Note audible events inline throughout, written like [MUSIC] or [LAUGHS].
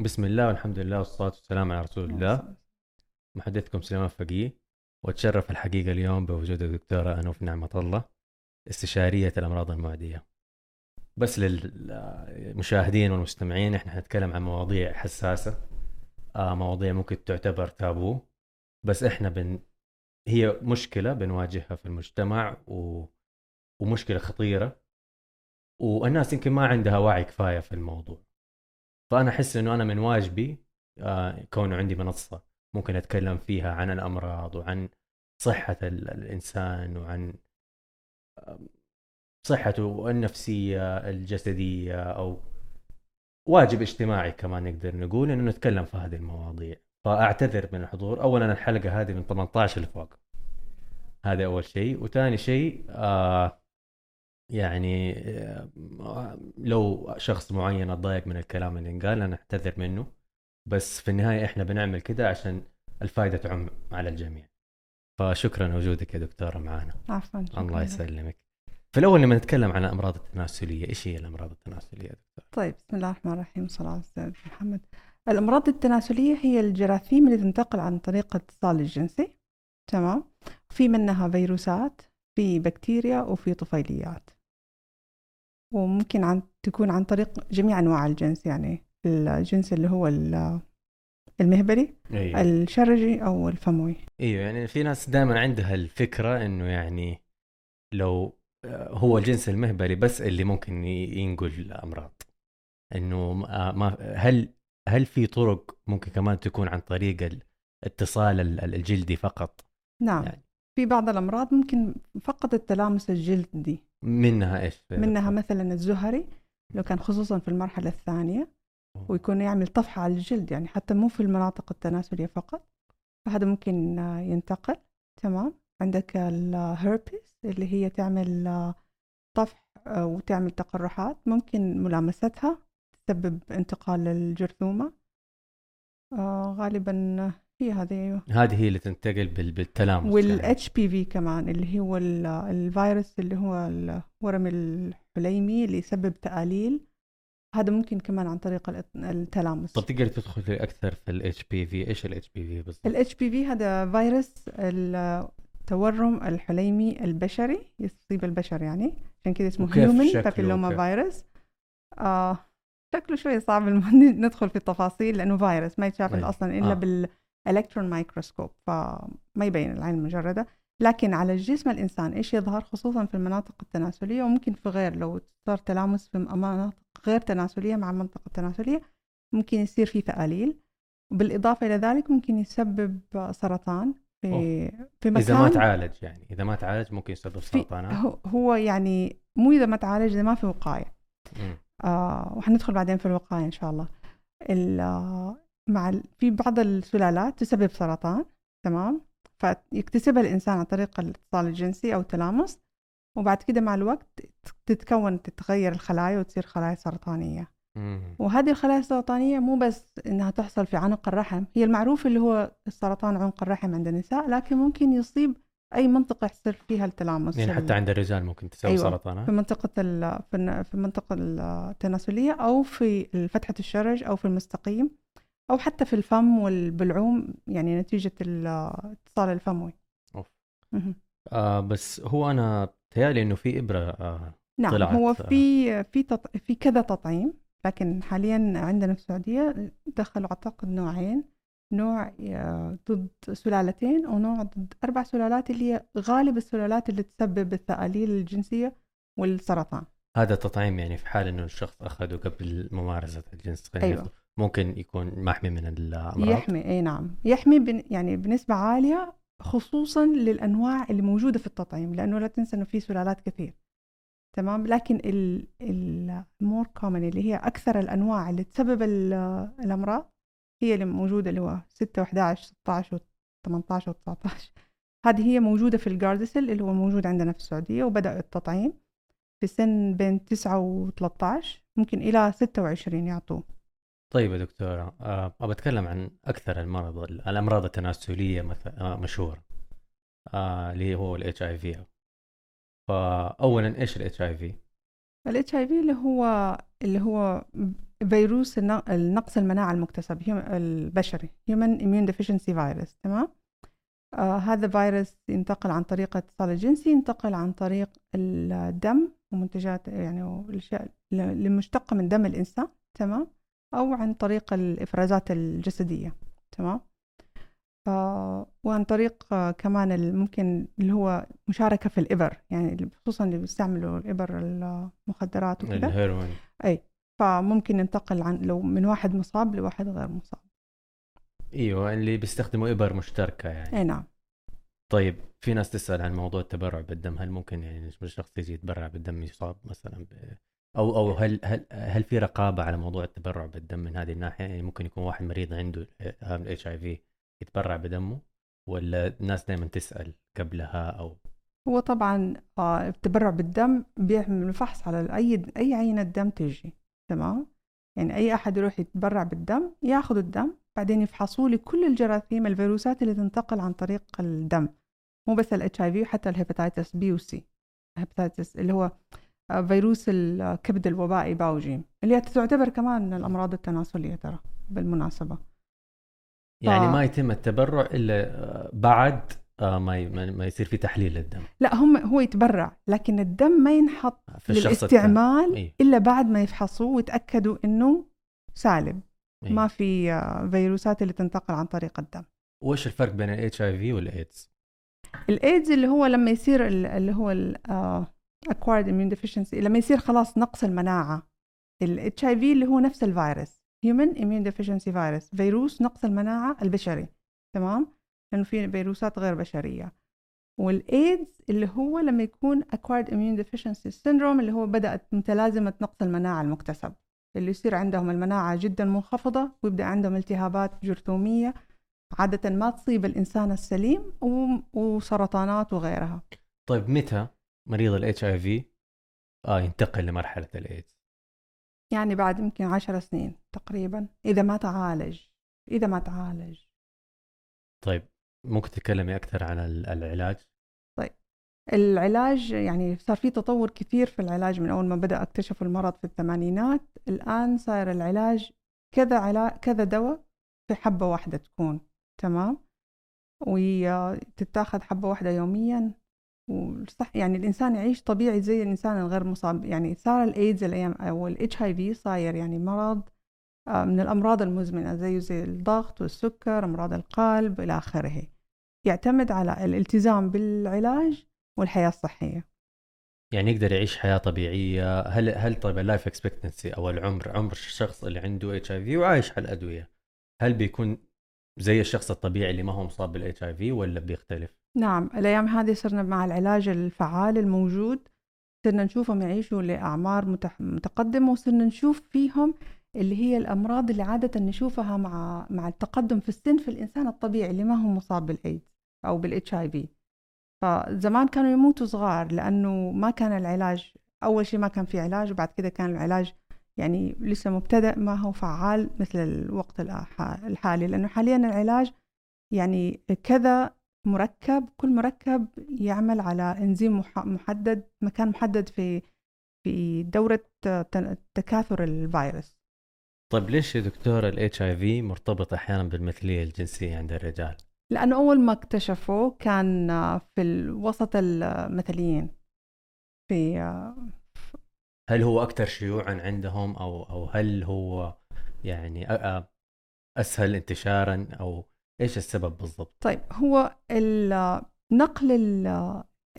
بسم الله والحمد لله والصلاة والسلام على رسول الله محدثكم سليمان فقيه وأتشرف الحقيقة اليوم بوجود الدكتورة أنوف نعمة الله استشارية الأمراض المعدية. بس للمشاهدين والمستمعين إحنا حنتكلم عن مواضيع حساسة آه مواضيع ممكن تعتبر تابو. بس إحنا بن هي مشكلة بنواجهها في المجتمع و... ومشكلة خطيرة والناس يمكن ما عندها وعي كفاية في الموضوع. فأنا أحس إنه أنا من واجبي آه كونه عندي منصة ممكن أتكلم فيها عن الأمراض وعن صحة الإنسان وعن صحته النفسية الجسدية أو واجب اجتماعي كمان نقدر نقول إنه نتكلم في هذه المواضيع. فأعتذر من الحضور. اولا الحلقة هذه من 18 لفوق. هذا أول شيء. وثاني شيء آه يعني آه، لو شخص معين أتضايق من الكلام اللي انقال أنا أعتذر منه. بس في النهاية إحنا بنعمل كده عشان الفائده تعم على الجميع. فشكرا وجودك يا دكتورة معنا عفوا الله يسلمك. في الأول لما نتكلم عن الأمراض التناسلية. إيش هي الأمراض التناسلية دكتور طيب بسم الله الرحمن الرحيم. الله على محمد. الأمراض التناسلية هي الجراثيم اللي تنتقل عن طريق الاتصال الجنسي. تمام؟ في منها فيروسات في بكتيريا وفي طفيليات. وممكن عن تكون عن طريق جميع أنواع الجنس يعني الجنس اللي هو المهبلي أيوة. الشرجي أو الفموي أيوه يعني في ناس دائما عندها الفكرة إنه يعني لو آه، هو الجنس المهبلي بس اللي ممكن ينقل الأمراض إنه ما هل هل في طرق ممكن كمان تكون عن طريق الاتصال الجلدي فقط نعم يعني. في بعض الأمراض ممكن فقط التلامس الجلدي منها إيش؟ منها مثلا الزهري لو كان خصوصا في المرحلة الثانية ويكون يعمل طفحة على الجلد يعني حتى مو في المناطق التناسلية فقط. فهذا ممكن ينتقل. تمام. عندك الهربس اللي هي تعمل طفح وتعمل تقرحات. ممكن ملامستها تسبب انتقال الجرثومة آه، غالبا هي هذه أيوه. هذه هي اللي تنتقل بالتلامس والاتش بي في كمان اللي هو الفيروس اللي هو الورم الحليمي اللي يسبب تآليل هذا ممكن كمان عن طريق التلامس. طب تقدر تدخل أكثر في الاتش بي في إيش الاتش بي في بالضبط؟ ال HPV هذا فيروس التورم الحليمي البشري يصيب البشر يعني عشان كذا اسمه هيومن بابيلوما فيروس آه شكله شوي صعب [LAUGHS] ندخل في التفاصيل لأنه فيروس ما يتشاف أيوة. أصلا إلا آه. بال الكترون مايكروسكوب فما يبين العين المجردة. لكن على جسم الإنسان إيش يظهر؟ خصوصا في المناطق التناسلية وممكن في غير. لو صار تلامس في مناطق غير تناسلية مع المنطقة التناسلية ممكن يصير في تآليل وبالإضافة إلى ذلك ممكن يسبب سرطان في أوه. في مكان إذا ما تعالج يعني إذا ما تعالج ممكن يسبب سرطانات. هو يعني مو إذا ما تعالج إذا ما في وقاية. آه وحندخل بعدين في الوقاية إن شاء الله. مع في بعض السلالات تسبب سرطان تمام؟ فيكتسبها الإنسان عن طريق الاتصال الجنسي أو التلامس وبعد كده مع الوقت تتكون تتغير الخلايا وتصير خلايا سرطانية. وهذه الخلايا السرطانية مو بس إنها تحصل في عنق الرحم هي المعروف اللي هو السرطان عنق الرحم عند النساء لكن ممكن يصيب أي منطقة يصير فيها التلامس يعني حتى عند الرجال ممكن تسوي أيوة سرطانات؟ في منطقة في المنطقة التناسلية أو في فتحة الشرج أو في المستقيم. أو حتى في الفم والبلعوم يعني نتيجة الاتصال الفموي. أوف. آه بس هو أنا تهيألي إنه في إبرة آه نعم طلعت هو في في تط... في كذا تطعيم لكن حاليا عندنا في السعودية دخلوا أعتقد نوعين نوع آه، ضد سلالتين ونوع ضد أربع سلالات اللي هي غالب السلالات اللي تسبب الثآليل الجنسية والسرطان. هذا تطعيم يعني في حال إنه الشخص أخذه قبل ممارسة الجنس أيوة. ممكن يكون محمي من الأمراض. يحمي إي نعم. يحمي بن يعني بنسبة عالية خصوصا للأنواع اللي موجودة في التطعيم لأنه لا تنسى إنه في سلالات كثير. تمام؟ لكن ال more common اللي هي أكثر الأنواع اللي تسبب الأمراض هي اللي موجودة اللي هو 6 و11 16 و18 و19 هذه هي موجودة في الجاردسل اللي هو موجود عندنا في السعودية وبدأ التطعيم في سن بين 9 و13 ممكن إلى 26 يعطوه. طيب يا دكتورة أه بتكلم عن أكثر المرض الأمراض التناسلية مثلا آه، مشهورة آه اللي هو اي في فأولا إيش في؟ الاتش اي في اللي هو اللي هو فيروس النقص المناعة المكتسب البشري Human Immune Deficiency Virus تمام؟ آه هذا فيروس ينتقل عن طريق الاتصال الجنسي ينتقل عن طريق الدم ومنتجات يعني الاشياء المشتقة من دم الإنسان تمام؟ أو عن طريق الإفرازات الجسدية تمام؟ وعن طريق آه كمان ممكن اللي هو مشاركة في الإبر يعني خصوصا اللي بيستعملوا الإبر المخدرات وكذا الهيروين. أي فممكن ينتقل عن لو من واحد مصاب لواحد غير مصاب. إيوه اللي بيستخدموا إبر مشتركة يعني. أي نعم. طيب في ناس تسأل عن موضوع التبرع بالدم هل ممكن يعني الشخص يجي يتبرع بالدم يصاب مثلا ب... أو أو هل هل هل في رقابة على موضوع التبرع بالدم من هذه الناحية؟ يعني ممكن يكون واحد مريض عنده الاتش اي في يتبرع بدمه ولا الناس دائما تسأل قبلها أو؟ هو طبعا آه، التبرع بالدم بيعمل فحص على أي أي عينة دم تجي تمام؟ يعني أي أحد يروح يتبرع بالدم ياخذ الدم بعدين يفحصوا لي كل الجراثيم الفيروسات اللي تنتقل عن طريق الدم مو بس ال HIV حتى ال hepatitis B و C hepatitis اللي هو فيروس الكبد الوبائي باوجيم اللي تعتبر كمان من الأمراض التناسلية ترى بالمناسبة. يعني ف... ما يتم التبرع إلا بعد آه، ما ما يصير في تحليل للدم. لا هم هو يتبرع لكن الدم ما ينحط في للاستعمال إيه؟ إلا بعد ما يفحصوه ويتأكدوا إنه سالم. إيه؟ ما في آه، فيروسات اللي تنتقل عن طريق الدم. وايش الفرق بين ال HIV والايدز الايدز اللي هو لما يصير اللي هو ال acquired immune deficiency لما يصير خلاص نقص المناعة. ال HIV اللي هو نفس الفيروس. human immune deficiency virus فيروس نقص المناعة البشري. تمام؟ لأنه في فيروسات غير بشرية. والإيدز اللي هو لما يكون acquired immune deficiency syndrome اللي هو بدأت متلازمة نقص المناعة المكتسب. اللي يصير عندهم المناعة جدا منخفضة ويبدأ عندهم التهابات جرثومية. عادة ما تصيب الإنسان السليم وسرطانات وغيرها. طيب متى؟ مريض ال HIV آه ينتقل لمرحلة الايدز؟ يعني بعد يمكن عشر سنين تقريبا إذا ما تعالج إذا ما تعالج. طيب ممكن تتكلمي أكثر عن العلاج؟ طيب العلاج يعني صار في تطور كثير في العلاج من أول ما بدأ اكتشفوا المرض في الثمانينات. الآن صار العلاج كذا علاج كذا دواء في حبة واحدة تكون تمام؟ وتتاخذ حبة واحدة يوميا. وصح يعني الإنسان يعيش طبيعي زي الإنسان الغير مصاب. يعني صار الايدز الأيام أو ال HIV صاير يعني مرض آه، من الأمراض المزمنة زي زي الضغط والسكر أمراض القلب إلى آخره. يعتمد على الالتزام بالعلاج والحياة الصحية. يعني يقدر يعيش حياة طبيعية. هل هل طيب ال life expectancy أو العمر عمر الشخص اللي عنده HIV وعايش على الأدوية هل بيكون زي الشخص الطبيعي اللي ما هو مصاب بال HIV ولا بيختلف؟ نعم الأيام هذه صرنا مع العلاج الفعال الموجود صرنا نشوفهم يعيشوا لأعمار متقدمة وصرنا نشوف فيهم اللي هي الأمراض اللي عادة نشوفها مع مع التقدم في السن في الإنسان الطبيعي اللي ما هو مصاب بالإيدز أو بالإتش آي في فزمان كانوا يموتوا صغار لأنه ما كان العلاج أول شيء ما كان في علاج وبعد كده كان العلاج يعني لسه مبتدأ ما هو فعال مثل الوقت الحالي. لأنه حاليا العلاج يعني كذا مركب كل مركب يعمل على إنزيم محدد مكان محدد في في دورة تكاثر الفيروس طيب ليش يا دكتور الاتش آي في مرتبط أحيانا بالمثلية الجنسية عند الرجال؟ لأنه أول ما اكتشفوه كان في وسط المثليين في هل هو أكثر شيوعا عندهم أو أو هل هو يعني أسهل انتشارا أو إيش السبب بالضبط؟ طيب هو نقل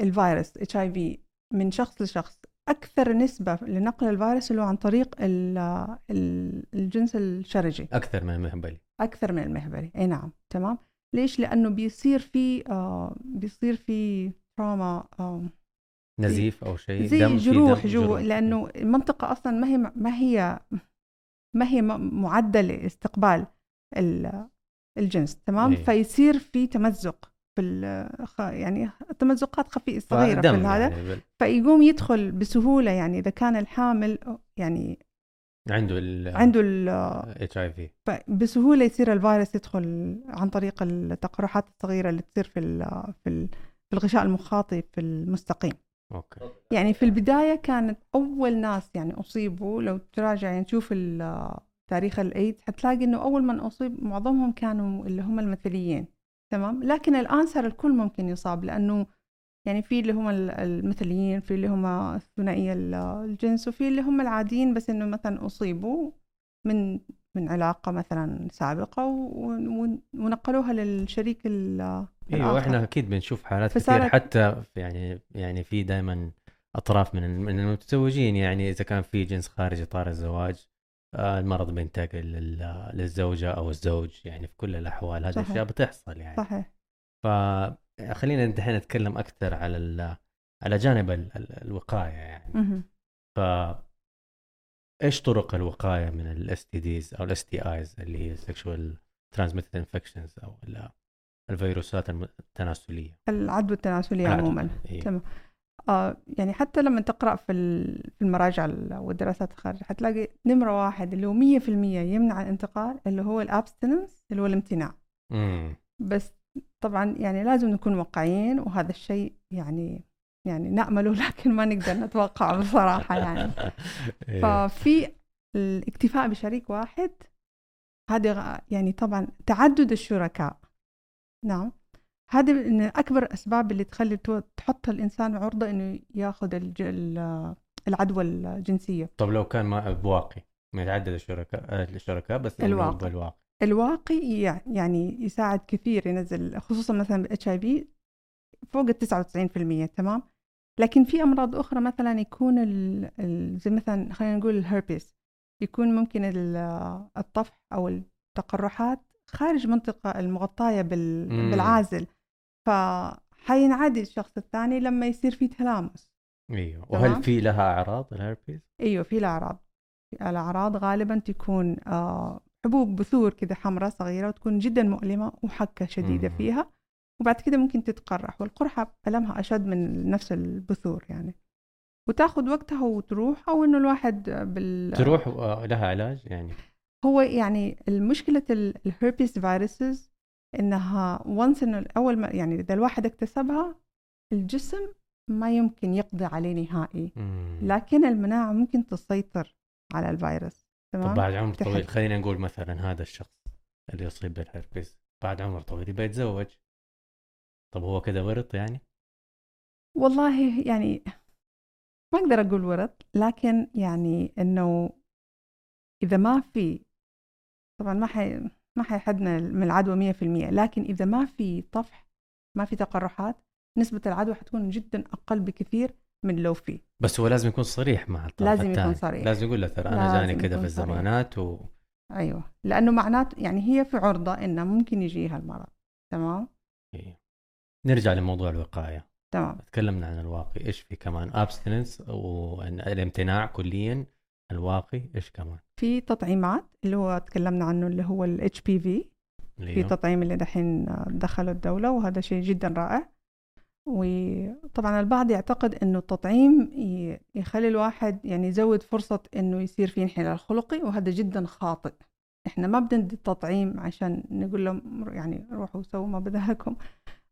الفيروس إتش آي في من شخص لشخص أكثر نسبة لنقل الفيروس اللي هو عن طريق الجنس الشرجي. أكثر من المهبلي. أكثر من المهبلي. أي نعم تمام. ليش؟ لأنه بيصير في آه بيصير في تراما آه نزيف أو شيء زي دم جروح جوا لأنه المنطقة أصلا ما هي ما هي ما هي معدة لاستقبال الجنس تمام؟ إيه. فيصير في تمزق في يعني تمزقات خفيفة صغيرة في هذا. يعني فيقوم يدخل بسهولة يعني إذا كان الحامل يعني عنده ال عنده ال HIV فبسهولة يصير الفيروس يدخل عن طريق التقرحات الصغيرة اللي تصير في في الغشاء المخاطي في المستقيم. okay. يعني في البداية كانت أول ناس يعني أصيبوا لو تراجع يعني تشوف تاريخ الايدز حتلاقي إنه أول من أصيب معظمهم كانوا اللي هم المثليين تمام؟ لكن الآن صار الكل ممكن يصاب لأنه يعني في اللي هم المثليين في اللي هم الثنائية الجنس وفي اللي هم العاديين بس إنه مثلا أصيبوا من من علاقة مثلا سابقة ونقلوها للشريك أيوه إحنا أكيد بنشوف حالات كثير حتى يعني يعني في دائما أطراف من من المتزوجين يعني إذا كان في جنس خارج اطار الزواج المرض بينتقل للزوجة أو الزوج يعني في كل الأحوال. هذه الاشياء بتحصل يعني. صحيح. فخلينا الحين نتكلم أكثر على على جانب الوقاية يعني. ف إيش طرق الوقاية من ال STDs أو ال STIs اللي هي sexual transmitted infections أو الفيروسات التناسلية؟ العدوى التناسلية عموما. إيه. تمام. آه يعني حتى لما تقرأ في في المراجع والدراسات الخارجية حتلاقي نمرة واحد اللي هو 100% يمنع الانتقال اللي هو الابستنس اللي هو الامتناع مم. بس طبعا يعني لازم نكون واقعيين وهذا الشيء يعني يعني نأمله [LAUGHS] لكن ما نقدر نتوقع [LAUGHS] بصراحة يعني إيه. ففي الاكتفاء بشريك واحد هذا يعني طبعا تعدد الشركاء نعم هذه من أكبر الأسباب اللي تخلي تحط الإنسان عرضة إنه ياخذ العدوى الجنسية. طب لو كان ما بواقي ما يتعدد الشركاء الشركاء بس الواقي. الواقي الواقي يعني يساعد كثير ينزل خصوصا مثلا بالاتش اي في فوق ال 99% تمام؟ لكن في أمراض أخرى مثلا يكون ال زي مثلا خلينا نقول الهربيس يكون ممكن الطفح أو التقرحات خارج منطقة المغطاية بالعازل. فحينعدي الشخص الثاني لما يصير في تلامس إيوه. وهل في لها أعراض الهربيس؟ إيوه في لها أعراض. الأعراض غالبا تكون آه حبوب بثور كذا حمراء صغيرة وتكون جدا مؤلمة وحكة شديدة مم. فيها وبعد كده ممكن تتقرح. والقرحة ألمها أشد من نفس البثور يعني. وتاخذ وقتها وتروح أو إنه الواحد بال تروح لها علاج يعني. هو يعني المشكلة الهربيس فيروسز إنها وانس إنه أول ما يعني إذا الواحد اكتسبها الجسم ما يمكن يقضي عليه نهائي. لكن المناعة ممكن تسيطر على الفيروس تمام طب بعد عمر طويل خلينا نقول مثلا هذا الشخص اللي يصيب بالهربيس بعد عمر طويل يبغى يتزوج طب هو كذا ورط يعني؟ والله يعني ما أقدر أقول ورط لكن يعني إنه إذا ما في طبعا ما حي ما حيحدنا من العدوى 100% لكن إذا ما في طفح ما في تقرحات نسبة العدوى حتكون جدا أقل بكثير من لو في. بس هو لازم يكون صريح مع الطرف لازم التاني. يكون صريح. لازم يقول له ترى أنا جاني كذا في الزمانات و... أيوه. لأنه معناته يعني هي في عرضة إنه ممكن يجيها المرض تمام؟ إيه. نرجع لموضوع الوقاية. تمام. تكلمنا عن الواقي. إيش في كمان؟ ابستنس والامتناع كليا. الواقي إيش كمان؟ في تطعيمات اللي هو تكلمنا عنه اللي هو الاتش بي في في تطعيم اللي دحين دخله الدولة وهذا شيء جدا رائع. وطبعا البعض يعتقد إنه التطعيم يخلي الواحد يعني يزود فرصة إنه يصير في انحلال خلقي وهذا جدا خاطئ. إحنا ما بدنا التطعيم عشان نقول لهم يعني روحوا سووا ما بدهلكم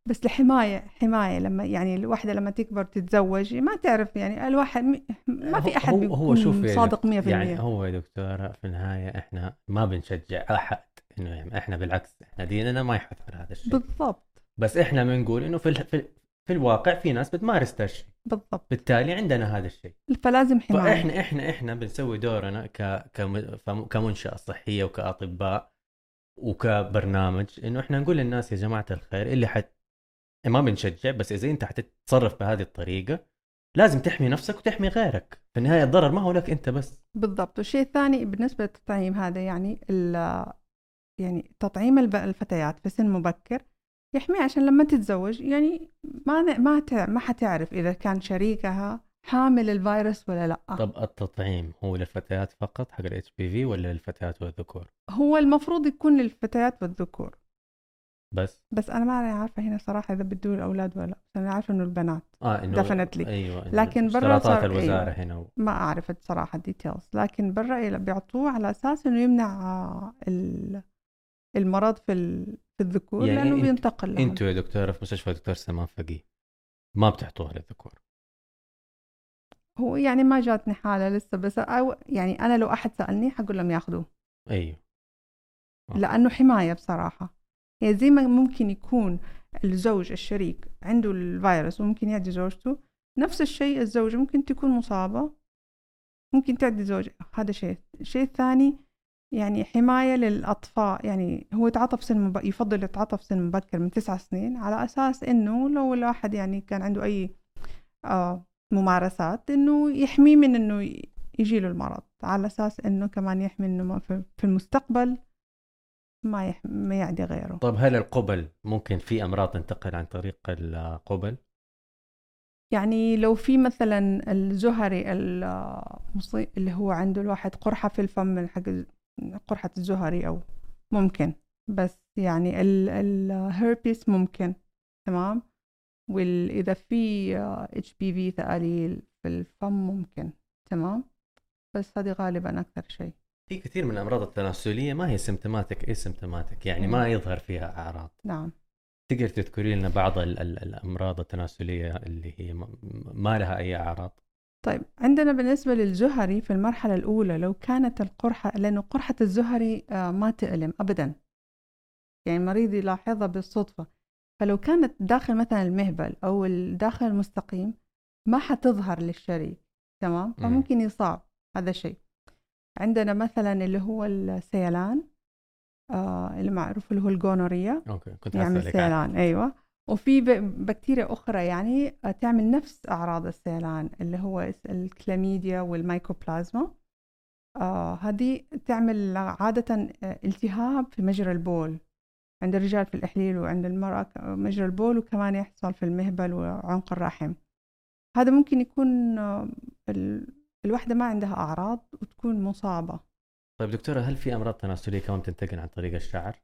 بس لحماية حماية لما يعني الواحدة لما تكبر تتزوج ما تعرف يعني الواحد ما في أحد هو, هو شوف صادق 100% يعني هو يا دكتورة في النهاية إحنا ما بنشجع أحد إنه يعني إحنا بالعكس إحنا ديننا ما يحث على هذا الشيء. بالضبط. بس إحنا بنقول إنه في في, في الواقع في ناس بتمارس هذا الشيء. بالضبط. بالتالي عندنا هذا الشيء. فلازم حماية. فإحنا إحنا إحنا بنسوي دورنا ك كمنشأة صحية وكأطباء وكبرنامج إنه إحنا نقول للناس يا جماعة الخير اللي حت ما بنشجع بس إذا أنت حتتصرف بهذه الطريقة لازم تحمي نفسك وتحمي غيرك. في النهاية الضرر ما هو لك أنت بس. بالضبط. والشيء الثاني بالنسبة للتطعيم هذا يعني يعني تطعيم الفتيات في سن مبكر يحمي عشان لما تتزوج يعني ما ما ما حتعرف إذا كان شريكها حامل الفيروس ولا لأ. طب التطعيم هو للفتيات فقط حق الاتش بي في ولا للفتيات والذكور؟ هو المفروض يكون للفتيات والذكور. بس. بس أنا ما عارفة هنا صراحة إذا بدوا الأولاد ولا بس أنا عارفة إنه البنات. آه إنه definitely أيوه لكن برا صار الوزارة أيوة. هنا و... ما اعرف صراحة ال details لكن برا بيعطوه على أساس إنه يمنع المرض في في الذكور يعني لأنه بينتقل إنتوا يا دكتوره في مستشفى دكتور سمان فقيه ما بتعطوها للذكور؟ هو يعني ما جاتني حالة لسه بس أو يعني أنا لو أحد سألني حقول لهم ياخذوه أيوه. لأنه حماية بصراحة. يعني زي ما ممكن يكون الزوج الشريك عنده الفيروس وممكن يعدي زوجته نفس الشيء الزوجة ممكن تكون مصابة ممكن تعدي زوج هذا شيء الشيء الثاني يعني حماية للأطفال يعني هو يتعاطف سن مب... يفضل يتعاطف سن مبكر من تسع سنين على أساس إنه لو الواحد يعني كان عنده أي آه ممارسات إنه يحميه من إنه يجي له المرض على أساس إنه كمان يحمي إنه في المستقبل ما يح... ما يعدي غيره. طيب هل القبل ممكن في أمراض تنتقل عن طريق القبل؟ يعني لو في مثلا الزهري اللي هو عنده الواحد قرحة في الفم حق قرحة الزهري أو ممكن بس يعني الهربيس ممكن تمام؟ وإذا في HPV ثقاليل في الفم ممكن تمام؟ بس هذه غالبا أكثر شيء. في كثير من الأمراض التناسلية ما هي symptomatic asymptomatic يعني ما يظهر فيها أعراض. نعم. تقدر تذكري لنا بعض ال ال الأمراض التناسلية اللي هي ما لها أي أعراض؟ طيب عندنا بالنسبة للزهري في المرحلة الأولى لو كانت القرحة لأنه قرحة الزهري آه، ما تؤلم ابدا. يعني المريض يلاحظها بالصدفة. فلو كانت داخل مثلا المهبل أو داخل المستقيم ما حتظهر للشريك تمام؟ فممكن يصاب هذا شيء عندنا مثلا اللي هو السيلان آه اللي معروف اللي هو ال gonorrhea. okay كنت يعمل سيلان أيوه. وفي بكتيريا أخرى يعني آه، تعمل نفس أعراض السيلان اللي هو الكلاميديا والمايكوبلازما آه هذه تعمل عادة آه، التهاب في مجرى البول. عند الرجال في الإحليل وعند المرأة مجرى البول وكمان يحصل في المهبل وعنق الرحم. هذا ممكن يكون الوحدة ما عندها أعراض وتكون مصابة. طيب دكتورة هل في أمراض تناسلية كمان تنتقل عن طريق الشعر؟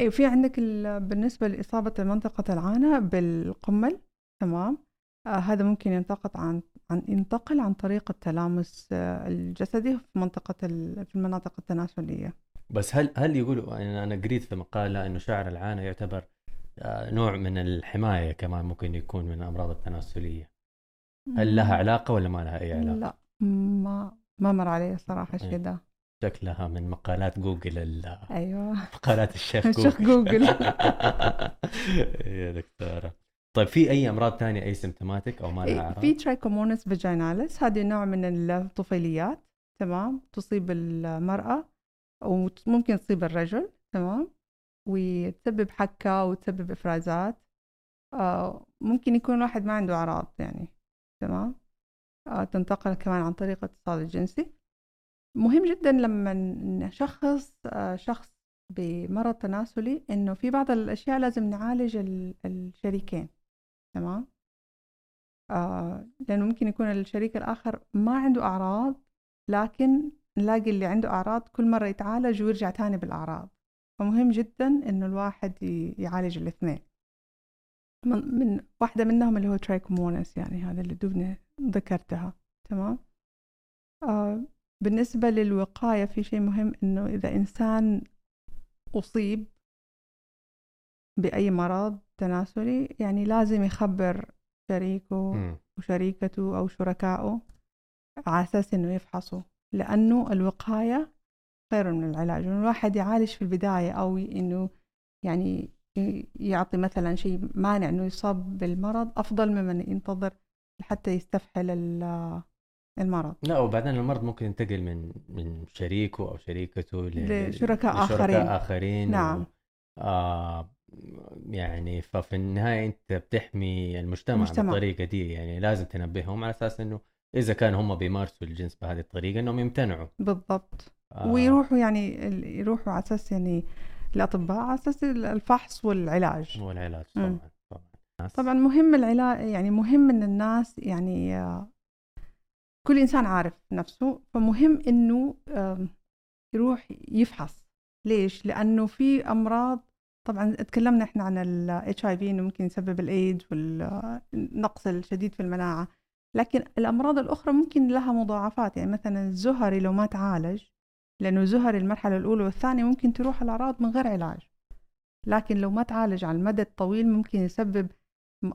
أيوه في عندك بالنسبة لإصابة منطقة العانة بالقمل تمام؟ آه هذا ممكن ينتقل عن عن ينتقل عن طريق التلامس آه الجسدي في منطقة في المناطق التناسلية. بس هل هل يقولوا يعني أنا قريت في مقالة إنه شعر العانة يعتبر آه نوع من الحماية كمان ممكن يكون من الأمراض التناسلية. هل لها علاقة ولا ما لها أي علاقة؟ لا ما ما مر علي الصراحة الشيء ده شكلها من مقالات جوجل أيوه. مقالات الشيخ [LAUGHS] جوجل. الشيخ جوجل [LAUGHS] يا دكتورة. طيب في أي أمراض ثانية asymptomatic أو ما لها اعراض؟ في ترايكومونس فيجيناليس هذه نوع من الطفيليات تمام؟ تصيب المرأة وممكن تصيب الرجل تمام؟ وتسبب حكة وتسبب إفرازات. آه ممكن يكون الواحد ما عنده أعراض يعني. تمام؟ آه تنتقل كمان عن طريق الاتصال الجنسي. مهم جدا لما نشخص آه، شخص بمرض تناسلي إنه في بعض الأشياء لازم نعالج الشريكين تمام؟ آه لأنه ممكن يكون الشريك الآخر ما عنده أعراض لكن نلاقي اللي عنده أعراض كل مرة يتعالج ويرجع تاني بالأعراض. فمهم جدا إنه الواحد يعالج الاثنين. من, من واحدة منهم اللي هو ترايكومونس يعني هذا اللي دوبني ذكرتها. تمام؟ آه بالنسبة للوقاية في شيء مهم إنه إذا إنسان أصيب بأي مرض تناسلي يعني لازم يخبر شريكه م. وشريكته أو شركائه على أساس إنه يفحصوا لأنه الوقاية خير من العلاج. إنه الواحد يعالج في البداية أو إنه يعني يعطي مثلا شيء مانع إنه يصاب بالمرض أفضل مما ينتظر حتى يستفحل المرض. لا وبعدين المرض ممكن ينتقل من من شريكه أو شريكته لشركاء آخرين. آخرين نعم. و... آه يعني ففي النهاية أنت بتحمي المجتمع, المجتمع. بالطريقة دي يعني لازم تنبههم على أساس إنه إذا كان هم بيمارسوا الجنس بهذه الطريقة إنهم يمتنعوا. بالضبط. آه. ويروحوا يعني يروحوا على أساس يعني الأطباء على أساس الفحص والعلاج. والعلاج طبعا طبعا. طبعا مهم العلاج يعني مهم إن الناس يعني كل إنسان عارف نفسه فمهم إنه يروح يفحص. ليش؟ لأنه في أمراض طبعا تكلمنا إحنا عن ال HIV إنه ممكن يسبب الايدز والنقص الشديد في المناعة. لكن الأمراض الأخرى ممكن لها مضاعفات يعني مثلا الزهري لو ما تعالج لأنه زهري المرحلة الأولى والثانية ممكن تروح الاعراض من غير علاج. لكن لو ما تعالج على المدى الطويل ممكن يسبب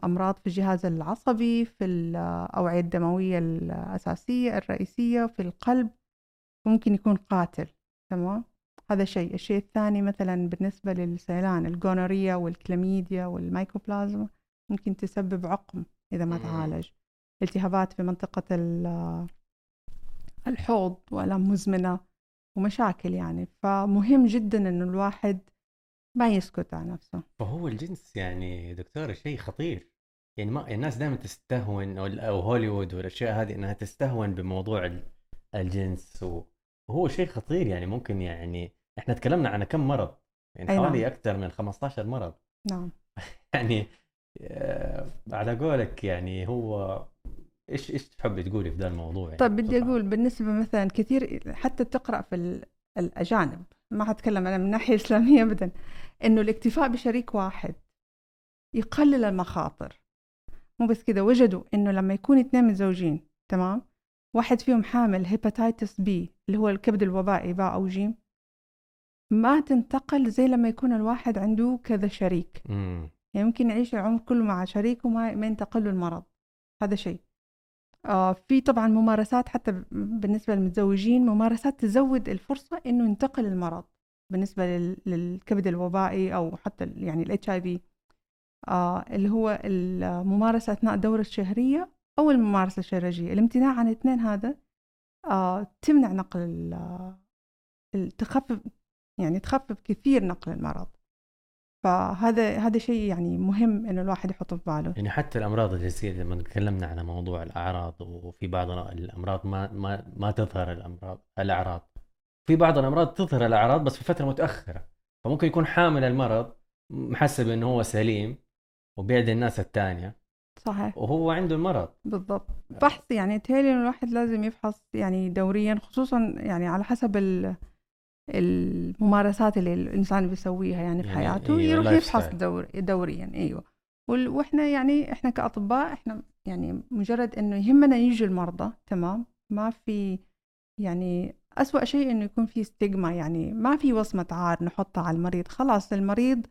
أمراض في الجهاز العصبي في الأوعية الدموية الأساسية الرئيسية في القلب ممكن يكون قاتل. تمام؟ هذا شيء. الشيء الثاني مثلا بالنسبة للسيلان الجونوريا والكلاميديا والمايكوبلازما ممكن تسبب عقم إذا ما تعالج. التهابات في منطقة الحوض وآلام مزمنة. ومشاكل يعني. فمهم جدا إنه الواحد ما يسكت على نفسه. فهو الجنس يعني دكتورة شيء خطير. يعني ما الناس دائما تستهون أو هوليوود والأشياء هذه إنها تستهون بموضوع الجنس. وهو شيء خطير يعني ممكن يعني إحنا تكلمنا عن كم مرض. يعني حوالي نعم. أكثر من 15 مرض. نعم. [LAUGHS] يعني آه، على قولك يعني هو إيش إيش تحبي تقولي في ذا الموضوع يعني؟ طيب بدي أقول بالنسبة مثلا كثير حتى تقرأ في الأجانب ما حتكلم أنا من ناحية [LAUGHS] إسلامية ابدا إنه الاكتفاء بشريك واحد يقلل المخاطر. مو بس كده وجدوا إنه لما يكون اثنين متزوجين تمام؟ واحد فيهم حامل hepatitis B اللي هو الكبد الوبائي باء أو جيم ما تنتقل زي لما يكون الواحد عنده كذا شريك. مم. يعني ممكن يعيش العمر كله مع شريك وما ما ينتقل له المرض. هذا شيء. آه في طبعا ممارسات حتى بالنسبة للمتزوجين ممارسات تزود الفرصة إنه ينتقل المرض بالنسبة للكبد الوبائي أو حتى يعني ال HIV اللي هو الممارسة أثناء الدورة الشهرية أو الممارسة الشرجية. الامتناع عن الاثنين هذا آه تمنع نقل تخفف يعني تخفف كثير نقل المرض. فهذا هذا شيء يعني مهم إنه الواحد يحطه في باله. يعني حتى الأمراض الجنسيه لما تكلمنا على موضوع الأعراض وفي بعض الأمراض ما ما ما تظهر الأمراض الأعراض. في بعض الأمراض تظهر الأعراض بس في فترة متأخرة فممكن يكون حامل المرض محسب إنه هو سليم وبيعدي الناس الثانية صحيح. وهو عنده المرض. بالضبط. فحص يعني تهيألي الواحد لازم يفحص يعني دوريا خصوصا يعني على حسب ال الممارسات اللي الإنسان بيسويها يعني في يعني حياته إيه يروح يفحص دور دوريا أيوه. وإحنا يعني إحنا كأطباء إحنا يعني مجرد إنه يهمنا يجوا المرضى تمام؟ ما في يعني أسوأ شيء إنه يكون في ستيغما يعني ما في وصمة عار نحطها على المريض. خلاص المريض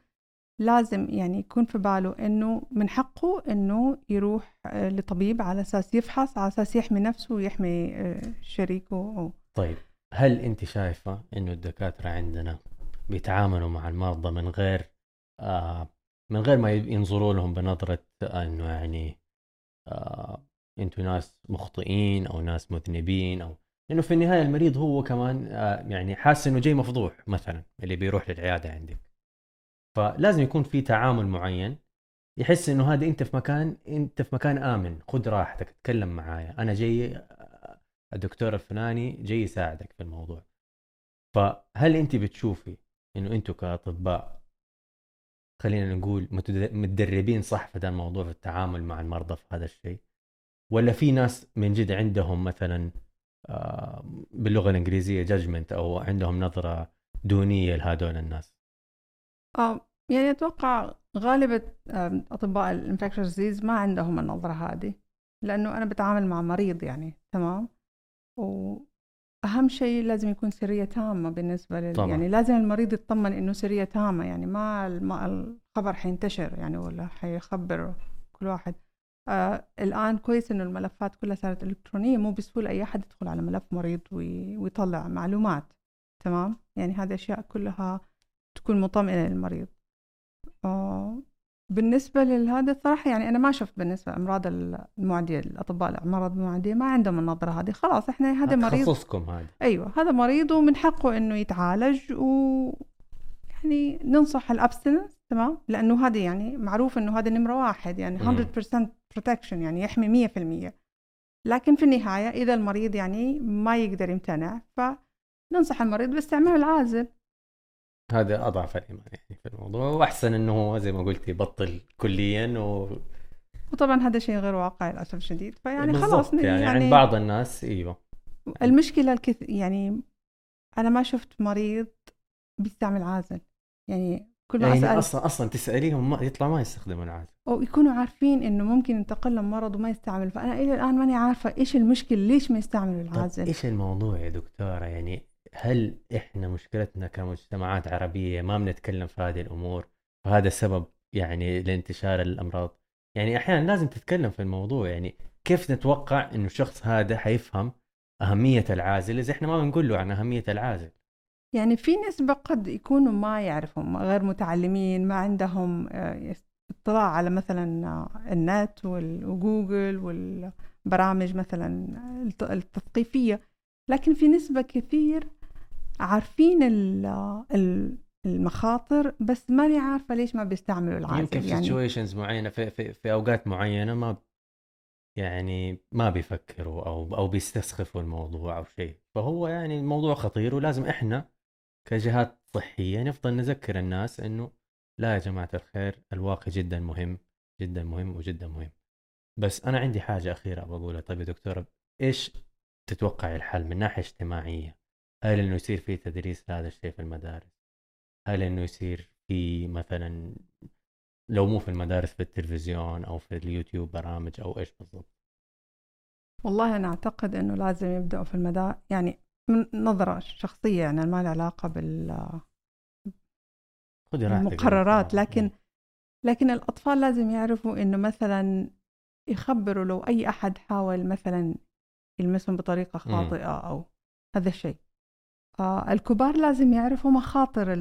لازم يعني يكون في باله إنه من حقه إنه يروح آه، لطبيب على أساس يفحص على أساس يحمي نفسه ويحمي آه، شريكه طيب. هل أنت شايفة إنه الدكاترة عندنا بيتعاملوا مع المرضى من غير آه من غير ما ينظروا لهم بنظرة إنه يعني آه أنتوا ناس مخطئين أو ناس مذنبين أو لأنه في النهاية المريض هو كمان آه يعني حاسس إنه جاي مفضوح مثلا اللي بيروح للعيادة عندك. فلازم يكون في تعامل معين يحس إنه هذا أنت في مكان أنت في مكان آمن خذ راحتك تكلم معايا أنا جاي الدكتور الفلاني جاي يساعدك في الموضوع. فهل انت بتشوفي انه أنتم كأطباء خلينا نقول متدربين صح في هذا الموضوع في التعامل مع المرضى في هذا الشيء؟ ولا في ناس من جد عندهم مثلا آه، باللغة الإنجليزية جاجمنت أو عندهم نظرة دونية لهذول الناس؟ آه يعني أتوقع غالبة أطباء الانفكشن ما عندهم النظرة هذه لأنه أنا بتعامل مع مريض يعني تمام؟ وأهم شيء لازم يكون سرية تامة بالنسبة لل... طبعا. يعني لازم المريض يطمن إنه سرية تامة يعني ما الخبر حينتشر يعني ولا حيخبر كل واحد. آه الآن كويس إنه الملفات كلها صارت إلكترونية مو بسهولة أي أحد يدخل على ملف مريض وي... ويطلع معلومات تمام؟ يعني هذه أشياء كلها تكون مطمئنة للمريض. آه بالنسبة لهذا الصراحة يعني أنا ما شفت بالنسبة لأمراض المعدية الأطباء الأمراض المعدية ما عندهم النظرة هذه. خلاص إحنا هذا مريض. تخصصكم هذا أيوه هذا مريض ومن حقه إنه يتعالج و يعني ننصح الأبستنس تمام؟ لأنه هذا يعني معروف إنه هذا نمرة واحد يعني 100% protection يعني يحمي 100% لكن في النهاية إذا المريض يعني ما يقدر يمتنع فننصح المريض باستعمال العازل. هذا أضعف الإيمان يعني في الموضوع وأحسن إنه زي ما قلتي يبطل كليا و وطبعا هذا شيء غير واقعي للأسف الشديد فيعني خلاص يعني, يعني عند بعض الناس إيوه. المشكلة الكث... يعني أنا ما شفت مريض بيستعمل عازل يعني كل ما يعني أسأل أصلا أصلا تسأليهم ما يطلع ما يستخدموا العازل أو يكونوا عارفين إنه ممكن ينتقل لهم مرض وما يستعمل فأنا إلى الآن ماني عارفة إيش المشكلة ليش ما يستعملوا العازل؟ إيش الموضوع يا دكتورة؟ يعني هل إحنا مشكلتنا كمجتمعات عربية ما بنتكلم في هذه الأمور؟ وهذا السبب يعني لانتشار الأمراض. يعني أحيانا لازم تتكلم في الموضوع. يعني كيف نتوقع إنه الشخص هذا حيفهم أهمية العازل إذا إحنا ما بنقول له عن أهمية العازل؟ يعني في نسبة قد يكونوا ما يعرفوا غير متعلمين ما عندهم آه، اطلاع على مثلا النت وجوجل والبرامج مثلا التثقيفية. لكن في نسبة كثير عارفين المخاطر بس ماني عارفة ليش ما بيستعملوا العازل يمكن في يعني سيتويشنز معينة في, في, في أوقات معينة ما يعني ما بيفكروا أو أو بيستسخفوا الموضوع أو شيء. فهو يعني الموضوع خطير ولازم إحنا كجهات صحية نفضل نذكر الناس إنه لا يا جماعة الخير الواقي جدا مهم جدا مهم وجدا مهم. بس أنا عندي حاجة أخيرة بقولها طيب يا دكتورة إيش تتوقع الحل من ناحية اجتماعية؟ هل إنه يصير في تدريس لهذا الشيء في المدارس؟ هل إنه يصير في مثلا لو مو في المدارس في التلفزيون أو في اليوتيوب برامج أو إيش بالضبط؟ والله أنا أعتقد إنه لازم يبدأوا في المدارس يعني من نظرة شخصية يعني ما لها علاقة بال المقررات لكن لكن الأطفال لازم يعرفوا إنه مثلا يخبروا لو أي أحد حاول مثلا يلمسهم بطريقة خاطئة أو هذا الشيء. الكبار لازم يعرفوا مخاطر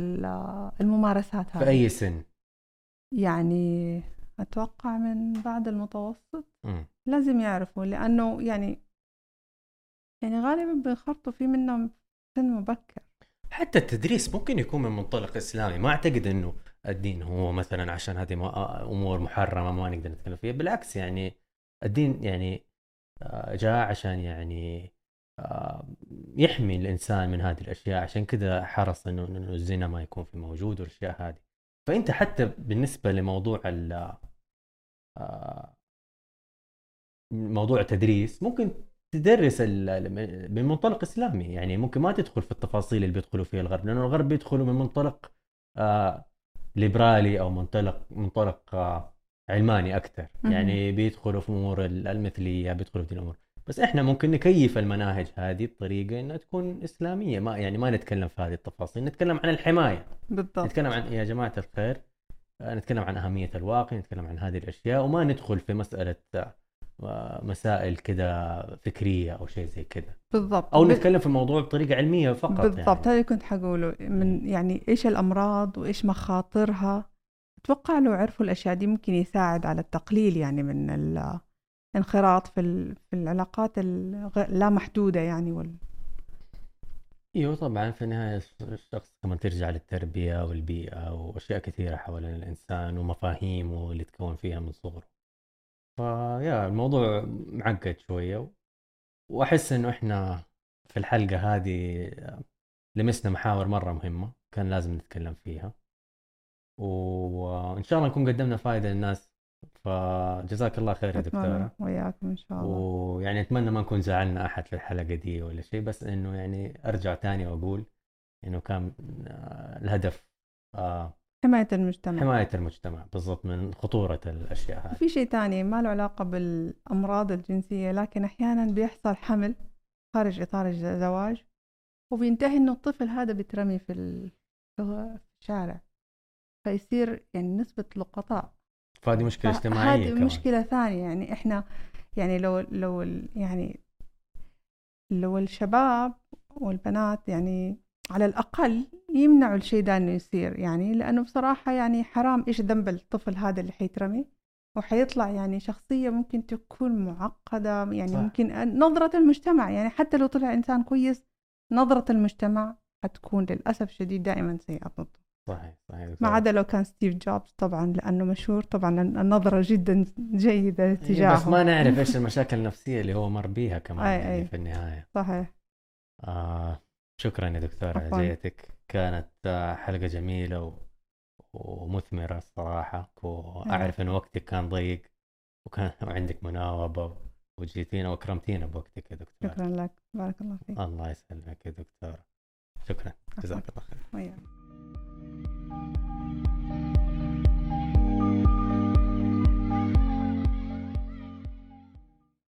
الممارسات هذه. في أي سن؟ يعني أتوقع من بعد المتوسط. لازم يعرفوا لأنه يعني يعني غالبا بينخرطوا فيه منهم سن مبكر. حتى التدريس ممكن يكون من منطلق إسلامي. ما أعتقد إنه الدين هو مثلا عشان هذه أمور محرمة ما نقدر نتكلم فيها. بالعكس يعني الدين يعني آه، جاء عشان يعني آه، يحمي الإنسان من هذه الأشياء. عشان كذا حرص انه إنه الزنا ما يكون في موجود والأشياء هذه. فأنت حتى بالنسبة لموضوع ال آه، موضوع التدريس ممكن تدرس من منطلق إسلامي. يعني ممكن ما تدخل في التفاصيل اللي بيدخلوا فيها الغرب لأنه الغرب بيدخلوا من منطلق آه ليبرالي أو منطلق منطلق آه علماني أكثر. يعني بيدخلوا في امور المثلية بيدخلوا في الأمور. بس إحنا ممكن نكيف المناهج هذه بطريقة إنها تكون إسلامية. ما يعني ما نتكلم في هذه التفاصيل نتكلم عن الحماية. بالضبط. نتكلم عن يا جماعة الخير آه، نتكلم عن أهمية الواقع نتكلم عن هذه الأشياء وما ندخل في مسألة مسائل كده فكرية أو شيء زي كده بالضبط. أو نتكلم في الموضوع بطريقة علمية فقط بالضبط. يعني. هذا كنت حقوله. من يعني إيش الأمراض وإيش مخاطرها؟ أتوقع لو عرفوا الأشياء دي ممكن يساعد على التقليل يعني من الانخراط في في العلاقات اللا محدودة يعني وال. إيوه طبعا في النهاية الشخص كمان ترجع للتربية والبيئة وأشياء كثيرة حوالين الإنسان ومفاهيمه اللي تكون فيها من صغره. فيا الموضوع معقد شوية وأحس إنه إحنا في الحلقة هذه لمسنا محاور مرة مهمة كان لازم نتكلم فيها. وإن شاء الله نكون قدمنا فائده للناس فجزاك الله خير يا دكتورة. وياكم إن شاء الله. ويعني أتمنى ما نكون زعلنا أحد في الحلقة دي ولا شيء بس إنه يعني أرجع تاني وأقول إنه كان الهدف آه حماية المجتمع. حماية المجتمع بالضبط من خطورة الأشياء هذه. في شيء ثاني ما له علاقة بالأمراض الجنسية لكن أحيانا بيحصل حمل خارج إطار الزواج وبينتهي إنه الطفل هذا بيترمي في الشارع. فيصير يعني نسبة لقطاء فهذه مشكلة اجتماعية هذه مشكلة ثانية يعني إحنا يعني لو لو يعني لو الشباب والبنات يعني على الأقل يمنعوا الشيء ده إنه يصير يعني لأنه بصراحة يعني حرام. إيش ذنب الطفل هذا اللي حيترمي؟ وحيطلع يعني شخصية ممكن تكون معقدة يعني صح. ممكن نظرة المجتمع. يعني حتى لو طلع إنسان كويس نظرة المجتمع حتكون للأسف شديد دائما سيئة ضده. صحيح صحيح ما عدا لو كان ستيف جوبز طبعا لأنه مشهور طبعا النظرة جدا جيدة إيه، تجاهه. بس ما نعرف إيش [LAUGHS] المشاكل النفسية اللي هو مر بيها كمان أي يعني أي. في النهاية. صحيح. آه شكرا يا دكتورة على جيتك. كانت آه، حلقة جميلة و... ومثمرة الصراحة وأعرف أن وقتك كان ضيق وكان [LAUGHS] وعندك مناوبة وجيتينا وأكرمتينا بوقتك يا دكتورة. شكرا لك. بارك الله فيك. الله يسلمك يا دكتورة. شكرا. جزاك الله خير. Thank you.